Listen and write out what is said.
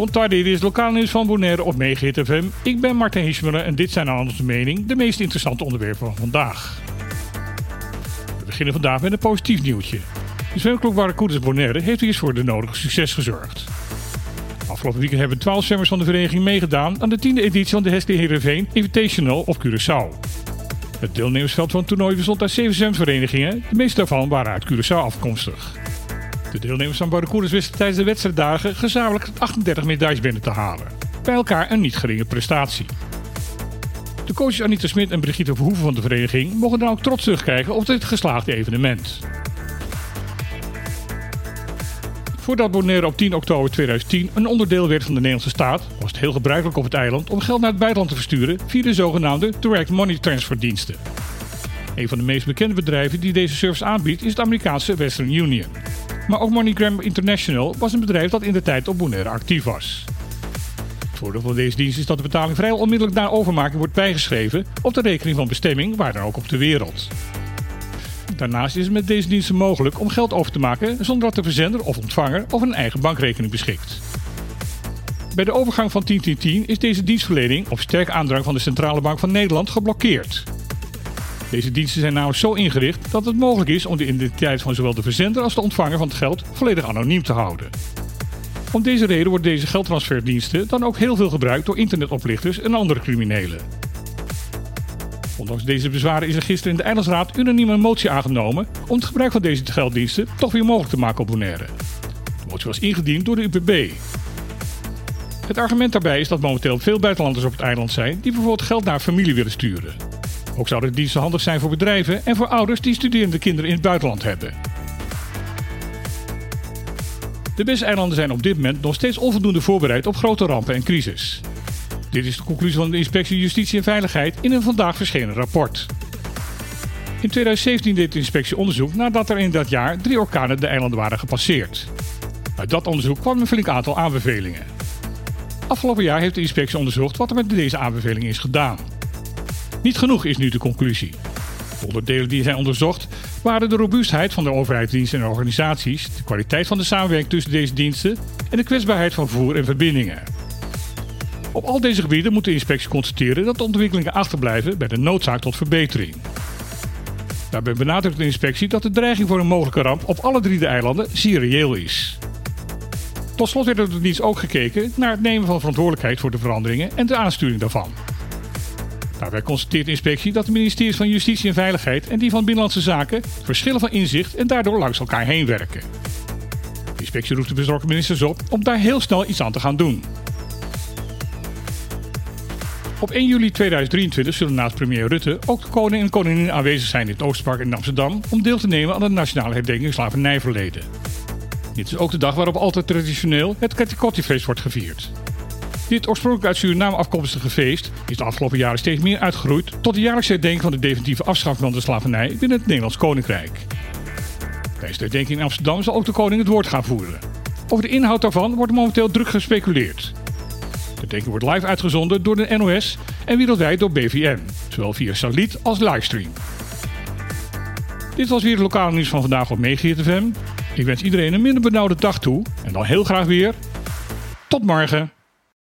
Goedenavond, dit is lokaal nieuws van Bonaire op Megahit FM. Ik ben Martin Hiesmuller en dit zijn naar onze mening de meest interessante onderwerpen van vandaag. We beginnen vandaag met een positief nieuwtje. De zwemklok Barracudas Bonaire heeft weer voor de nodige succes gezorgd. Afgelopen weekend hebben 12 zwemmers van de vereniging meegedaan aan de 10e editie van de Hesky Heerenveen Invitational op Curaçao. Het deelnemersveld van het toernooi bestond uit 7 zwemverenigingen, de meeste daarvan waren uit Curaçao afkomstig. De deelnemers van Barracudas wisten tijdens de wedstrijddagen gezamenlijk 38 medailles binnen te halen. Bij elkaar een niet geringe prestatie. De coaches Anita Smit en Brigitte Verhoeven van de vereniging mogen dan ook trots terugkijken op dit geslaagde evenement. Voordat Bonaire op 10 oktober 2010 een onderdeel werd van de Nederlandse staat, was het heel gebruikelijk op het eiland om geld naar het buitenland te versturen via de zogenaamde Direct Money Transfer diensten. Een van de meest bekende bedrijven die deze service aanbiedt is het Amerikaanse Western Union. Maar ook MoneyGram International was een bedrijf dat in de tijd op Bonaire actief was. Het voordeel van deze dienst is dat de betaling vrijwel onmiddellijk na overmaking wordt bijgeschreven op de rekening van bestemming, waar dan ook op de wereld. Daarnaast is het met deze diensten mogelijk om geld over te maken zonder dat de verzender of ontvanger over een eigen bankrekening beschikt. Bij de overgang van 1010 is deze dienstverlening op sterk aandrang van de Centrale Bank van Nederland geblokkeerd. Deze diensten zijn namelijk zo ingericht dat het mogelijk is om de identiteit van zowel de verzender als de ontvanger van het geld volledig anoniem te houden. Om deze reden worden deze geldtransferdiensten dan ook heel veel gebruikt door internetoplichters en andere criminelen. Ondanks deze bezwaren is er gisteren in de Eilandsraad unaniem een motie aangenomen om het gebruik van deze gelddiensten toch weer mogelijk te maken op Bonaire. De motie was ingediend door de UPB. Het argument daarbij is dat momenteel veel buitenlanders op het eiland zijn die bijvoorbeeld geld naar familie willen sturen. Ook zouden de diensten handig zijn voor bedrijven en voor ouders die studerende kinderen in het buitenland hebben. De BES-eilanden zijn op dit moment nog steeds onvoldoende voorbereid op grote rampen en crisis. Dit is de conclusie van de Inspectie Justitie en Veiligheid in een vandaag verschenen rapport. In 2017 deed de inspectie onderzoek nadat er in dat jaar drie orkanen de eilanden waren gepasseerd. Uit dat onderzoek kwam een flink aantal aanbevelingen. Afgelopen jaar heeft de inspectie onderzocht wat er met deze aanbevelingen is gedaan. Niet genoeg is nu de conclusie. De onderdelen die zijn onderzocht waren de robuustheid van de overheidsdiensten en organisaties, de kwaliteit van de samenwerking tussen deze diensten en de kwetsbaarheid van vervoer en verbindingen. Op al deze gebieden moet de inspectie constateren dat de ontwikkelingen achterblijven bij de noodzaak tot verbetering. Daarbij benadrukt de inspectie dat de dreiging voor een mogelijke ramp op alle drie de eilanden zeer reëel is. Tot slot werd door de dienst ook gekeken naar het nemen van verantwoordelijkheid voor de veranderingen en de aansturing daarvan. Daarbij constateert de inspectie dat de ministeries van Justitie en Veiligheid en die van Binnenlandse Zaken verschillen van inzicht en daardoor langs elkaar heen werken. De inspectie roept de betrokken ministers op om daar heel snel iets aan te gaan doen. Op 1 juli 2023 zullen naast premier Rutte ook de koning en koningin aanwezig zijn in het Oosterpark in Amsterdam om deel te nemen aan de nationale herdenking slavernijverleden. Dit is ook de dag waarop altijd traditioneel het Ketikotti-feest wordt gevierd. Dit oorspronkelijk uit Suriname afkomstige feest is de afgelopen jaren steeds meer uitgegroeid tot de jaarlijkse herdenking van de definitieve afschaffing van de slavernij binnen het Nederlands Koninkrijk. Tijdens de herdenking in Amsterdam zal ook de koning het woord gaan voeren. Over de inhoud daarvan wordt momenteel druk gespeculeerd. De herdenking wordt live uitgezonden door de NOS en wereldwijd door BVN, zowel via satelliet als livestream. Dit was weer het lokale nieuws van vandaag op FM. Ik wens iedereen een minder benauwde dag toe en dan heel graag weer. Tot morgen!